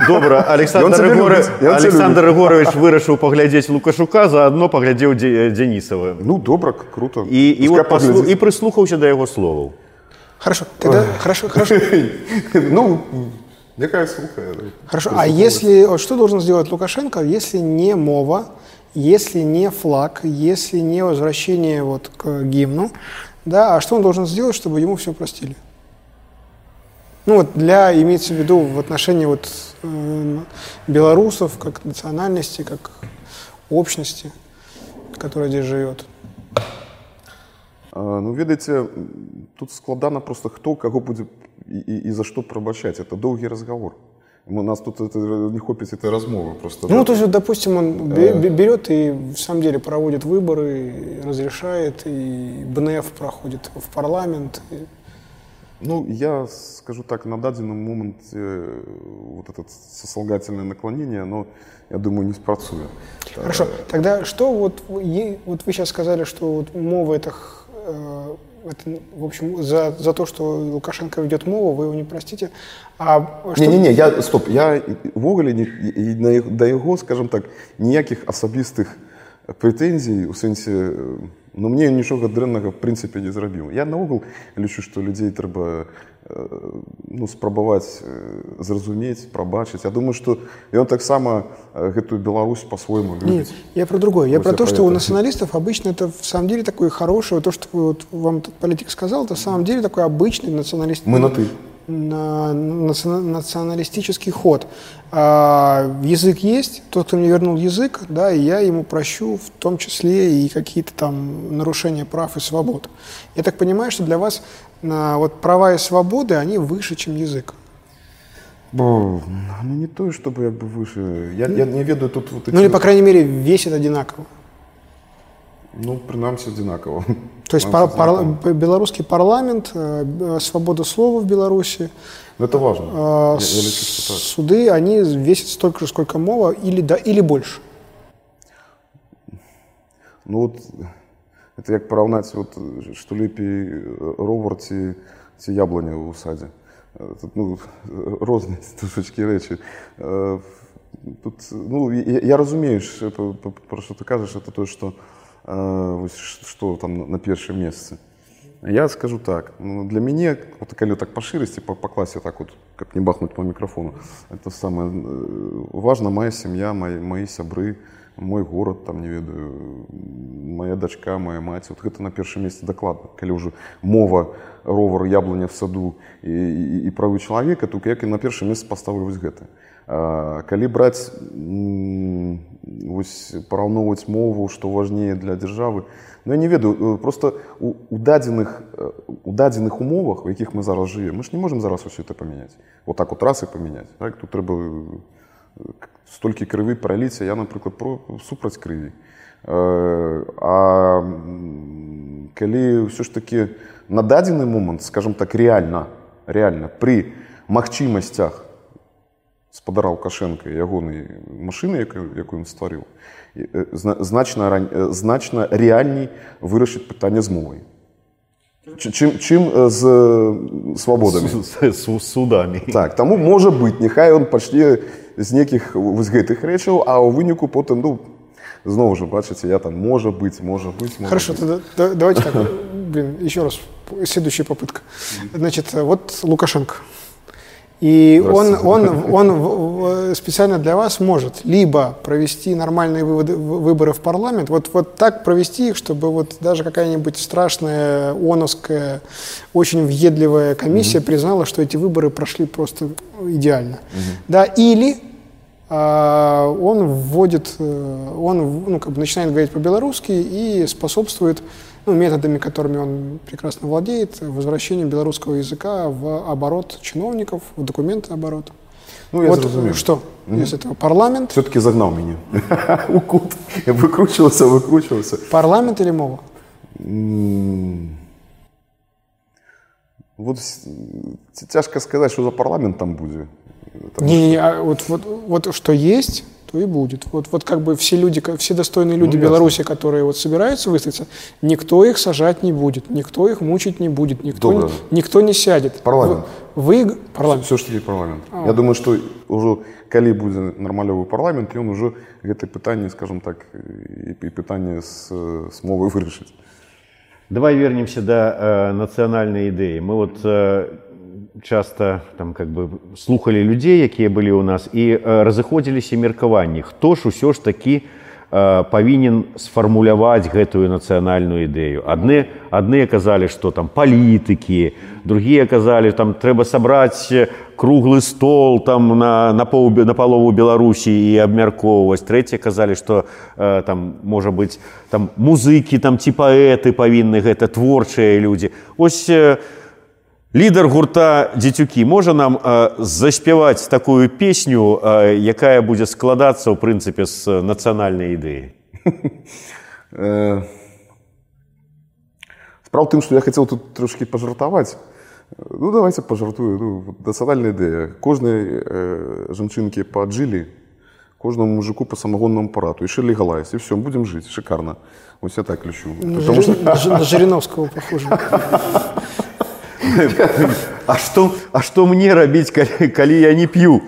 добра Александр, Ён цябе Рыгор... любіць, ён цябе Александр Рыгорович вырашыў паглядзець лукашука заадно паглядзеў Дзе- Денисова Ну, добро, круто. і, і, Пускай от паслу... поглядит. і прыслухаўся да яго словаў Хорошо, тогда, хорошо, хорошо. [laughs] Ну, якая слухая. да. Хорошо, а если, вот что должен сделать Лукашенко, если не мова, если не флаг, если не возвращение вот к гимну, да, а что он должен сделать, чтобы ему все простили? Ну вот для, имеется в виду в отношении вот э, белорусов как национальности, как общности, которая здесь живет. А, Ну, ведаеце, м, тут складана просто хто каго будзе і, і, і за што прабачаць. Это доўгі разговор. У нас тут это, не хопіць этой размовы просто. Ну, да. то есть, вот, допустим, он бе- бе- берет и в самом деле проводит выборы, и разрешает, и БНФ проходит в парламент. и- Ну, я скажу так, на дадзеном моменте э, вот это сослагательное наклонение, оно, я думаю, не спрацуе. Хорошо, тогда что вот, вы- е- вот вы сейчас сказали, что вот мова это, х- э, это, в общем, за, за то, что Лукашенко ведет мову, вы его не простите. А что- Не-не-не, я, стоп, я ввогуле не, і на, ях- да яго, скажем так, ніякіх асабістых прэтэнзій у сэнсе э, Ну мне нічога дрэннага в прынцыпе не зрабіў я наогул лічу што людзей трэба э, ну, спрабаваць э, зразумець прабачыць Я думаю што ён таксама э, гэтую Беларусь по-свойму Нет, любіць я про другое. Я Вот про я то, про что у это. националистов обычно это в самом деле такое хорошее, то, что вот вам этот политик сказал, это в самом деле такой обычный националист. Мы на «ты». на- национа- националистический ход. А, язык есть, тот, кто мне вернул язык, да, и я ему прощу в том числе и какие-то там нарушения прав и свобод. Я так понимаю, что для вас а, вот права и свободы, они выше, чем язык. Ну не тое чтобы як бы выше я, я не ведаю тут вот Ну или, по крайней мере, весит одинаково. ну прынамсі адзінакава То есть пар- пар- белорусский парламент, э, б- свобода слова в Беларуси, Ну, это важно э, я, я лічу, что так суды, они весят столько же, сколько мова, или, да, или больше. Ну вот это як параўнаць вот што лепей э, ровар ці ці яблыня ў садзе Э, тут ну розныя трошачкі рэчы Э, тут ну я, я разумею ш- п- п- пра што ты кажаш это тое што э, вось што там на- першым месцы я скажу так ну, для мяне вот калі так па шырасці па, па класе так вот каб не бахнуть по мікрафону это самое э, важна моя сям'я мои, мои сябры мой город там не ведаю моя дачка моя маці вот гэта на першым месцы дакладна калі ўжо мова ровар яблыня в саду і, і, і правы чалавека то як і на першае месца паставлю вось гэта а, калі браць вось параўноўваць мову што важнее для дзяржавы ну я не ведаю э, просто у, у дадзеных э, у дадзеных умовах у якіх мы зараз жывем мы ж не можем зараз усё это памяняць. Вот так вот раз і памяняць так? Тут трэба э, столькі крывы праліць а я напрыклад про супраць крыві. А калі ўсё ж таки на дадзены момант скажем так реально реально при магчымасцях спадара лукашенко і ягонай машыны якую, якую ён стварыў і, э, зна- значна рань- э, значна рэальней вырашыць пытанне з мовай Чы- чым, чым э, з э, свабодамі С, с- с судами. так таму можа быць няхай ён пачне з нейкіх вось гэтых рэчаў а ў выніку потым ну зноў жа бачыце я там можа быць можа быць можа Хорошо, быць. тогда да- давайте так, [laughs] блин, еще раз, следующая попытка. Значит, вот Лукашенко. И он, он, он специально для вас может либо провести нормальные выводы- выборы в парламент, вот, вот так провести их, чтобы вот даже какая-нибудь страшная ООНовская, очень въедливая комиссия признала, что эти выборы прошли просто идеально. Да, или а, он вводит, э, он ну, как бы начинает говорить по-белорусски и способствует ну, методами, которыми он прекрасно владеет, возвращению белорусского языка в оборот чиновников, в документы оборот. ну я вот зразумеў что? Из этого? Парламент, все-таки загнал меня. [laughs] У кут я выкручивался выкручивался. Парламент или мова? Вот с- ц- цяжка сказаць что за парламент там будзе Там Не, не, а вот, вот, вот что есть, то и будет. Вот, вот как бы все люди, ка- все достойные люди ясно. Беларуси, которые вот собираются выставиться, никто их сажать не будет, никто их мучить не будет, никто, Добро. не, никто не сядет. Парламент. Вы, вы- парламент. все ж таки парламент я думаю что ўжо калі будзе нармалёвы парламент ён ужо гэтае пытанне скажем так і, і пытанне з, з мовай вырашыць Давай вернемся до э, национальной идеи. Мы вот э, часто там как бы слухали людей, якія былі у нас і э, разыходзіліся меркаванні, хто ж усё ж такі э, павінен сфармуляваць гэтую нацыянальную ідэю. Адны адныя казалі, што там палітыкі, другія казалі там трэба сабраць э, круглы стол там на, на, пол, на палову Беларусі і абмяркоўваць. Трэція казалі, што э, там можа быць там музыкі там ці паэты павінны гэта творчыя людзі. Ось э, лідар гурта дзецюкі можа нам э, заспяваць такую песню, э, якая будзе складацца ў прынцыпе з нацыянальнай ідэі. [laughs] Э, Справа ў тым, што я хацеў тут трошкі пажартаваць. Ну давайте пажартую ну, вот нацыянальная ідэя кожнай э, жанчынкі па аджилі кожнаму мужику по самагоннаму апарату яшчэ легалайз і все будзем жыць шикарна вось я так лічу На, Потому Жири- что- на Жи- на Жириновского похоже. [laughs] А што, а што мне рабіць, калі, калі я не п'ю?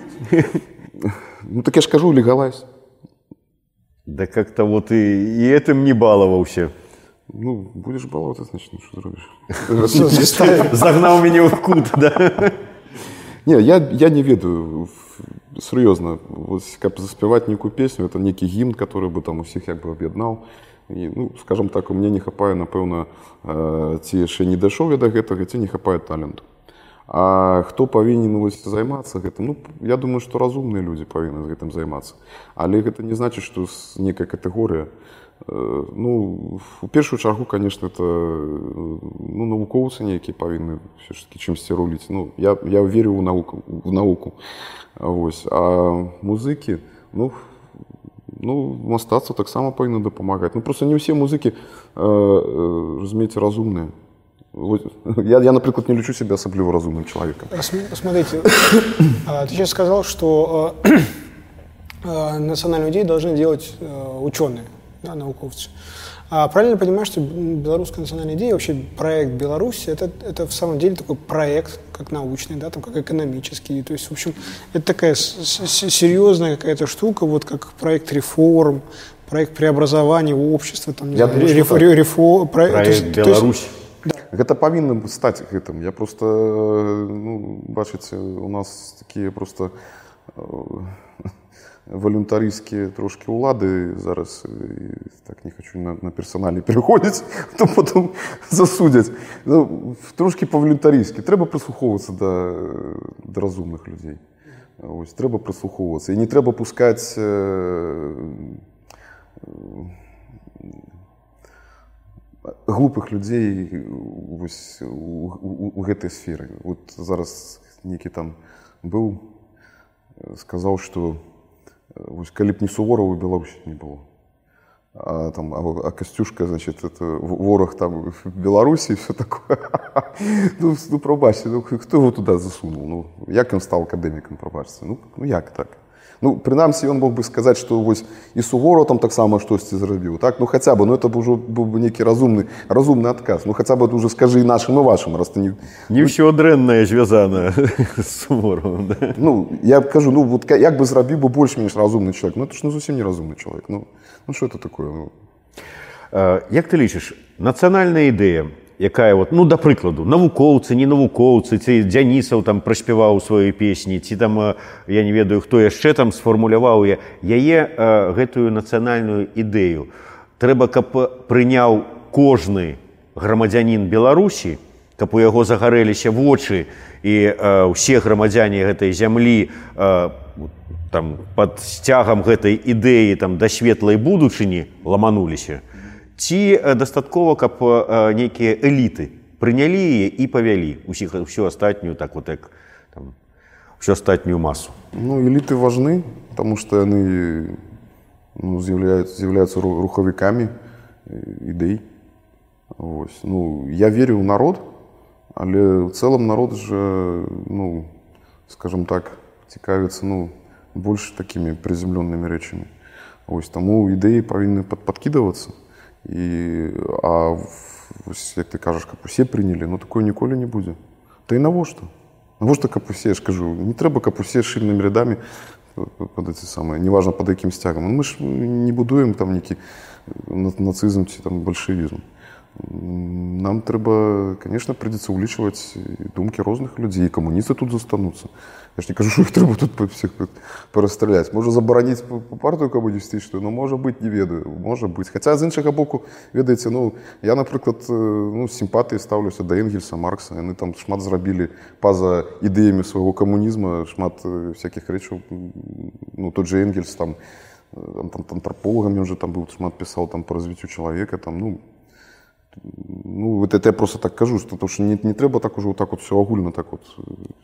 ну так я ж кажу легалайз Да как-то вот и, и этим не баловался. Ну, будешь баловаться, значит, ну что зробишь? Что, заставили? Загнав мяне ў кут да? Не, я, я не ведаю, в- серьезно, вот как заспевать некую песню, это некий гимн, который бы там усіх як бы об'єднав. І, ну, скажем так, у меня не хапае, напэўна, э, ці яшчэ не дайшоў я да гэтага, ці не хапае таленту. А хто павінен вось, займацца гэтым? Ну, я думаю, што разумныя людзі павінны з гэтым займацца. Але гэта не значыць, што з некая катэгорыя. Э, Ну, у першую чаргу, конечно, это э, ну, навукоўцы нейкія павінны все ж таки чымсьці руліць. Ну, я, я верю ў науку, в науку. Вось. А музыкі, ну, ну, мастацтва таксама павінна дапамагаць. Ну, просто не ўсе музыкі, э, э, разумееце, разумныя. Вот. [laughs] Я, я, например, не лечу себя особливо разумным человеком. См- Смотрите, [coughs] а, ты сейчас сказал, что э, [coughs] э, национальную идею должны делать э, ученые, да, науковцы. А правильно понимаю, что белорусская национальная идея, вообще проект Беларуси, это, это в самом деле такой проект, как научный, да, там, как экономический. То есть, в общем, это такая серьезная какая-то штука, вот как проект реформ, проект преобразования общества, там, не Я знаю, думаю, что рефо- про- то есть- Праект то есть- Беларусь. Гэта павінна стаць гэтым. Я просто, э, ну, бачыце, у нас такія просто э, валюнтарыйскія трошки ўлады зараз і так не хочу на, на персаналі пераходзіць, [laughs] то потом засудзяць. Ну, трошки па-валюнтарыйскі. Трэба прыслухоўвацца да, да разумных людзей. Ось, трэба прыслухоўвацца. І не трэба пускаць э, глупых людзей вось, у, у, у гэтай сферы. Вот зараз некі там быў, э, сказаў, што э, вось, калі б не сувораў у Беларусі не было. А, там, а, а Костюшка, значит, это в- ворог там в Беларуси и все такое. [laughs] ну, ну, пробачьте, ну, хто його туди засунув? Ну, як він став академіком, пробачте? Ну, ну як так? Ну, принаймні, він мог би сказати, що ось і Суворов там так само щось зробив, так? Ну, хоча б, ну, це б уже був би некий розумний, розумний отказ. Ну, хоча б уже скажи і нашим, і вашим, раз ти не... Не ўсё дрэннае звязана з суворовым [laughs] да? Ну, я кажу, ну, вот ка- як би зробив би більш-менш розумний чоловік? Ну, це ж не зовсім не розумний чоловік. Ну, ну що це таке? Ну, Е, Як ти лічиш, нацыянальная ідэя, якая вот, ну да прыкладу навукоўцы не навукоўцы ці дзянісаў там праспяваў свае песні ці там э, я не ведаю хто яшчэ там сфармуляваў я яе э, гэтую нацыянальную ідэю. Трэба каб прыняў кожны грамадзянін беларусі каб у яго загарэліся вочы і э, ўсе грамадзяне гэтай зямлі э, там под сцягам гэтай ідэі там да светлай будучыні ламануліся ці э, дастаткова каб э, нейкія эліты прынялі яе і павялі усіх усю астатнюю так вот як там всю астатнюю масу Ну, элиты важны, потому что они ну, являются, являются ру- руховиками э, идей. Ось. Ну, я верю в народ, але в целом народ же, ну, скажем так, цікавится, ну, больше такими приземленными речами. Ось, тому ідеї повинні під, підкидуватися. І, а в- ось, як ти кажеш, каб усе прийняли, ну такого ніколи не буде. Та й навошта? Навошта каб усе, я ж кажу, не треба каб усе шильними рядами під ці самі, неважно під яким стягом. Ну, ми ж не будуємо там некий на- нацизм чи там большевізм. М, Нам треба, звісно, прийдеться улічувати думки різних людей, і комуністи тут застануться. Я ж не кажу, [laughs] що їх треба тут по- всіх перестріляти. Може заборонити по- по партію комуністичну, ну може бути, не ведаю, може бути. Хоча з іншого боку, ведаєте, ну, я, наприклад, е, ну, з симпатією ставлюся до Енгельса, Маркса. Вони там шмат зробили поза ідеями свого комунізму, шмат е, всяких речей. М, Ну, тот же Енгельс там, е, там, там антропологом він же там був, шмат писав там, по розвиттю чоловіка. Там, ну, ну, вот это я просто так кажу, что, потому что не, не треба так уже вот так вот все огульно так вот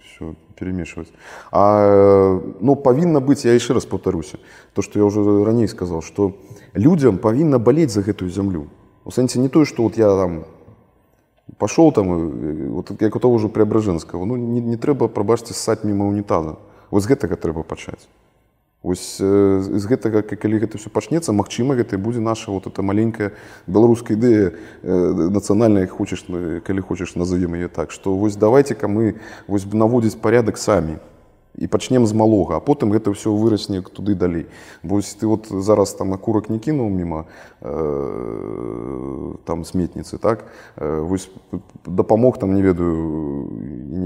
все перемешивать. А, э, ну, повинно быть, я еще раз повторюсь, то, что я уже ранее сказал, что людям повинно болеть за эту землю. Сенсі не то, что вот я там пошел там, э, вот як у того же Преображенского, ну, не, не треба, пробачьте, ссать мимо унитаза. Вот з гэтага трэба пачаць. Вось з гэтага калі гэта все пачнецца магчыма гэта і будзе наша вот эта маленькая беларуская ідэя нацыянальная хочаш калі хочаш назовем яе так што вось давайте-ка мы вось наводзіць порядак самі і пачнем з малога а потым гэта ўсё вырасне туды далей вось ты вот зараз там акурак не кінуў міма э, там сметніцы так э, вось дапамог там не ведаю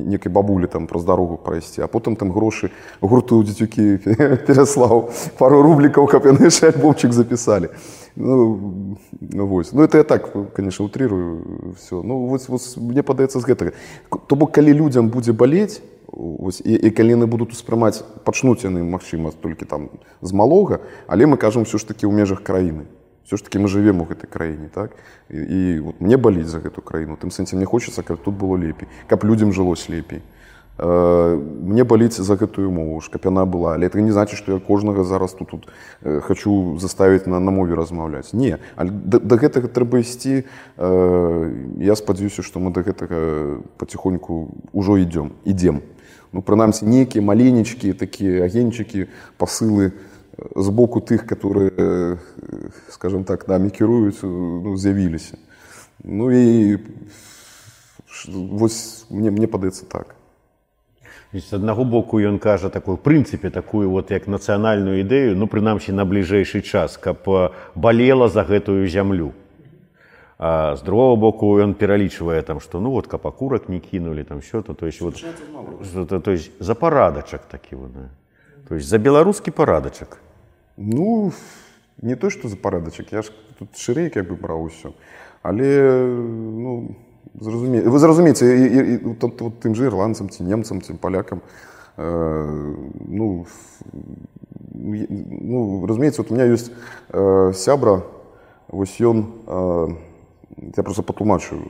некай бабулі там праз дарогу прайсці а потым там грошы гурту дзецюкі [laughs] пераслаў пару рублікаў каб яны яшчэ [laughs] альбомчык запісалі ну, ну вось ну это я так конечно утрирую все ну вось, вось мне падаецца з гэтага то бок калі людзям будзе балець Ось, і, і калі яны будуць успрымаць пачнуць яны магчыма толькі там з малога але мы кажам все ж таки ў межах краіны. Все ж таки мы жывем у гэтай краіне так? І, і вот мне баліць за гэту краіну. Тым сэнсе мне хочацца каб тут было лепей каб людзям жылось лепей. Э, мне баліць за гэтую мову ж каб яна была. Але это не значит что я кожнага зараз тут тут э, хочу заставіць на на мове размаўляць. Не да, да гэтага трэба ісці. Э, я спадзяюся что мы до гэтага потихоньку ўжо ідём ідзем ну прынамсі нейкія маленечкі такія агеньчыкі пасылы з боку тых которые скажем так нами кіруюць ну, з'явіліся ну і вось мне мне падаецца так з аднаго боку ён кажа такую прынцыпе такую вот як нацыянальную ідэю ну прынамсі на бліжэйшы час каб балела за гэтую зямлю а з другого боку ён пералічвае там что ну вот каб акурак не кінули там все то то есть вот то, то есть за парадачак такі вот, то есть за беларускі парадачак ну не то что за парадачак я ж тут шырэй как бы браў усё але ну зразуме вы зразумееце тут вот, тым же ірландцам ці немцам ці палякам э, ну ну разумеется вот у меня есть э, сябра вось ён э, я просто патлумачу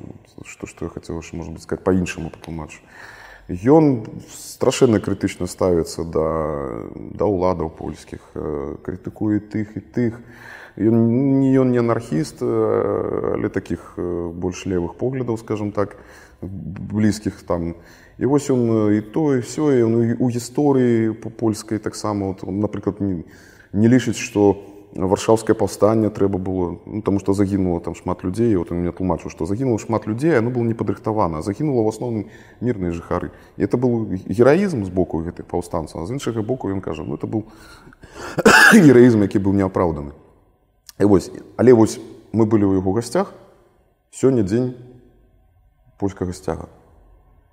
что что я хотел может быть сказать по-іншаму патлумачу ён страшэнна крытычна ставіцца да да ўладаў польскіх крытыкуе тых і тых ён не ён не анархіст але таких больш левых поглядаў скажем так блізкіх там і вось ён і то і все ён у гісторыі по польскай таксама вот, напрыклад не, не лічыць что у варшаўскае паўстанне трэба было ну, тому что загінула там шмат людзей вот меня тлумачыў что загінула шмат людзей оно было не падрыхтавана загінула в асноўным мірныя жыхары і это был гераізм з боку гэтых паўстанцаў з іншага боку ён кажа ну это был [coughs] гераізм які быў неапраўданы і вось але вось мы былі ў яго гасцях сёння дзень польскага сцяга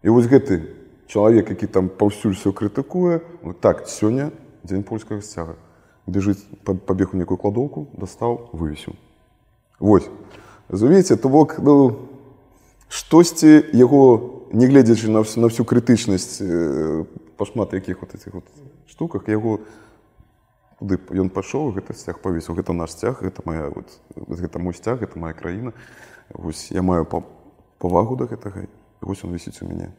і вось гэты чалавек які там паўсюль все крытыкуе вот так сёння дзень польскага сцяга бежыць пабег у некую кладоўку дастаў вывесіў Вось разумееце то бок ну штосьці яго не гледзячы на всю на всю крытычнасць э, па шмат якіх вот этих вот штуках яго куды ён пашоў гэта сцяг павесіў гэта наш сцяг гэта моя вот, гэта мой сцяг это моя краіна вось я маю па павагу да гэтага вось он вісіць у мяне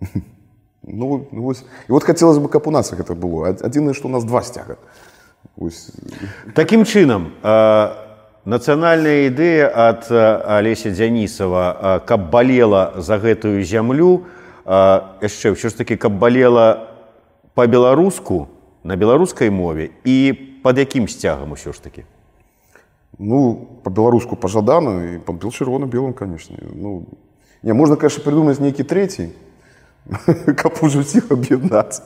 [laughs] Ну, ну вось. І от хацелася бы, каб у нас гэта было. Адзінае, што у нас два сцяга. Вось. Такім чынам, э, нацыянальная ідэя ад Алеся Дзянісава, каб балела за гэтую зямлю, яшчэ ўсё ж такі, каб балела па-беларуску, на беларускай мове і пад якім сцягам усё ж такі? Ну, па-беларуску пажадана і пад чырвона-белым, канешне. Ну, не, можна, конечно, прыдумаць нейкі трэці, [laughs] каб ужо [laughs] ўсіх аб'яднаць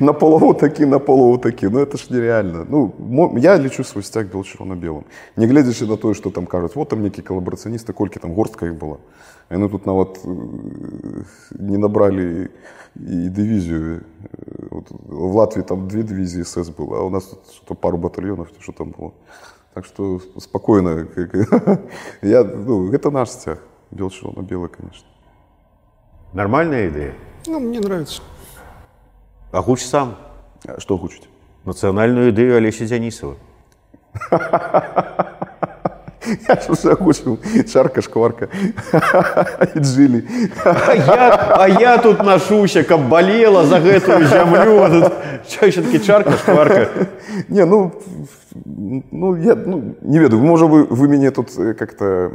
на палову такі на палову такі ну это ж нереально ну я лічу свой сцяг бел чырвона-белым нягледзячы на тое што там кажуць вот там некі калабарацыяністы колькі там горстка іх была яны тут нават не набралі і дывізію в Латвіі там две дывізіі сэс было а у нас тут пару батальёнаў што там было так што спакойна [laughs] я ну, гэта наш сцяг бел чырвона-белы конечно Нормальная идея? Ну, мне нравится. А гуч сам. А что гучить? Национальную идею Олеся Дянисова. [laughs] Я ж уже огучил. Шарка, шкварка. [laughs] И джили. А я, а я тут ношуся, каб болела за гэтую [laughs] зямлю. Что еще таки чарка, шкварка? Не, ну, ну, я ну, не ведаю, можа вы, вы мяне тут как-то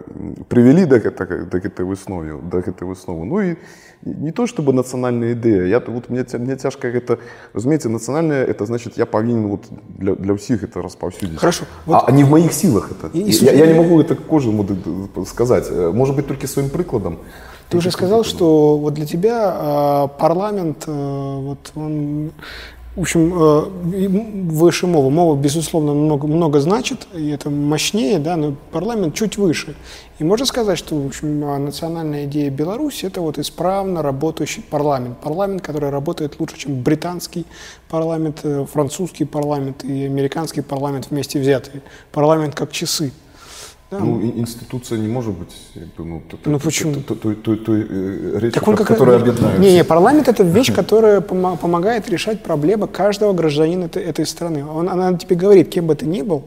привялі да гэта, да гэтай выснове да гэтай высновы Ну і не то чтобы нацыянальная ідэя я вот мне мне цяжка гэта разумееце нацыянальная это значит я павінен вот для, для ўсіх это распаўсюдзіць хорошо вот. а, а не в моих силах это и, и, я, я не могу это кожнаму сказать может быть только сваім прыкладам Ты уже сказал, что вот для тебя э, парламент, э, вот он, в общем, э, выше мова. Мова, безусловно, много, много значит, и это мощнее, да, но парламент чуть выше. И можно сказать, что, в общем, а, национальная идея Беларуси – это вот исправно работающий парламент. Парламент, который работает лучше, чем британский парламент, э, французский парламент и американский парламент вместе взятые. Парламент как часы. Да, Ну, институция не может быть, как бы, ну, т- т- Ну, т- почему? т- той- той- той, э, речью, Так он как которая объединяет. Не, не, парламент это вещь, [laughs] которая помо- помогает решать проблемы каждого гражданина этой, этой страны. Он, она тебе говорит, кем бы ты ни был,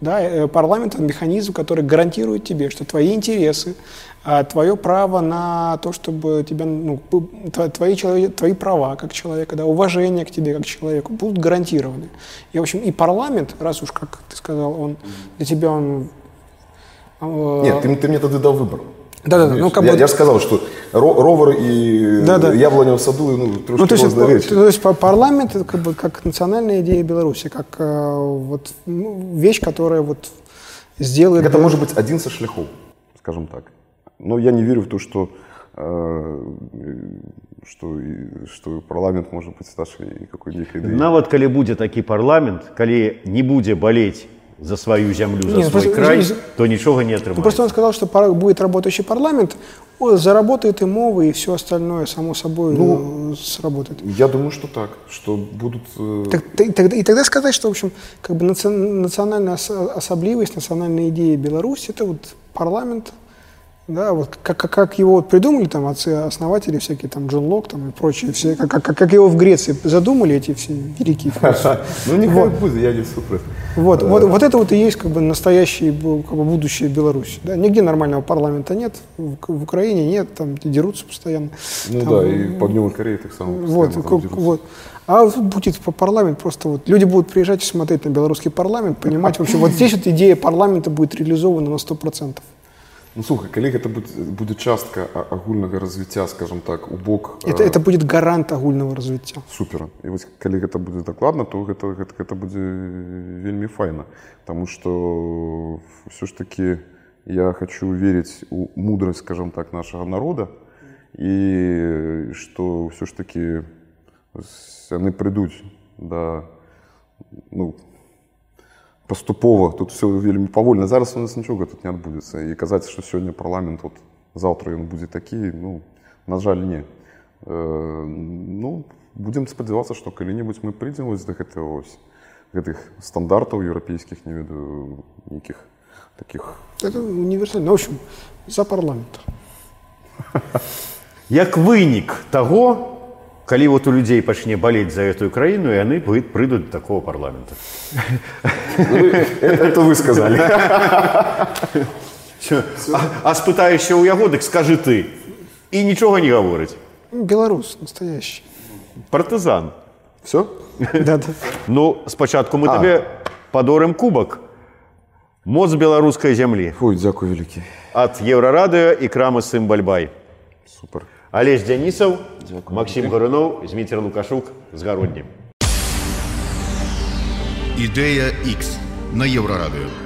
да, э, парламент это механизм, который гарантирует тебе, что твои интересы, а, твое право на то, чтобы тебя, ну, твои, твои права как человека, да, уважение к тебе как человеку будут гарантированы. И, в общем, и парламент, раз уж, как ты сказал, он для тебя он Нет, ты, ты мне тогда дал выбор. Да-да-да, Понимаешь? ну, как я, бы- я же сказал, что ро- ровер и Да-да. яблоня в саду, ну, трошки Ну, то есть, разные это- вещи. то есть па- парламент это как бы как национальная идея Беларуси, как э, вот ну, вещь, которая вот сделает. Это Бел- может быть один со шляхов, скажем так. Но я не верю в то, что, э, что, и- что парламент может быть старше какой-нибудь идеи. Нават калі будзе такі парламент калі не будзе балець за сваю зямлю за Не, свой просто край из- то нічога не Ну, атрымаецца просто он сказал, что будет работающий парламент, заработает и мова, и все остальное само собой Ну, сработает. Я думаю, что так, что будут... э, Так, и, тогда, и тогда сказать, что, в общем, как бы наци- национальная ос- особливость, национальная идея Беларуси, это вот парламент, да, вот как, как, как его вот придумали там отцы-основатели всякие, там Джон Лок там и прочие, все, как, как, как его в Греции задумали эти все великие. [laughs] Ну, нехай будет, я не супер. Вот, вот, вот это вот и есть как бы настоящее как бы, будущее Беларуси. Да? Нигде нормального парламента нет, в, в Украине нет, там дерутся постоянно. Ну Там, да, и по Дневной Корее так само. вот, там дерутся. вот. А вот будет по- парламент просто вот люди будут приезжать и смотреть на белорусский парламент, понимать вообще вот здесь вот идея парламента будет реализована на 100%. Ну, слухай, калі гэта будзе, будзе частка а- агульнага развіцця, скажем так, у бок Это, э, это будет гарант агульного развития. супер. І вось калі гэта будзе дакладна, то гэта, гэта, гэта будзе вельмі файна. Таму што ўсё ж таки я хочу верыць у мудрасць, скажем так, нашага народа і што ўсё ж таки ось яны прыйдуць да ну, паступова тут все вельмі павольна зараз у нас нічога тут не адбудзецца і казаць што сёння парламент вот заўтра ён будзе такі ну на жаль не э, ну будзем спадзявацца што калі-небудзь мы прыйдзем вось да гэтага ось гэтых стандартаў еўрапейскіх не ведаю нейкіх таких Это универсально. Ну, в общем, за парламент. як вынік таго калі вот у людзей пачне балець за гэтую краіну і яны вы- прыйдуць да такого парламента это вы сказали Всё. а, а спытаешся ў яго дык скажы ты і нічога не гаворыць Белорус настоящий. партызан все Да, да. ну спачатку мы табе падорым кубак моц беларускай зямлі Ой дзякуй вялікі ад еўрарадыё і крамы сын бальбай супер Алесь Дзянісаў, Максім Гаруноў, Зміцер Лукашук з гароднім. Ідэя X на Еўрарадыё.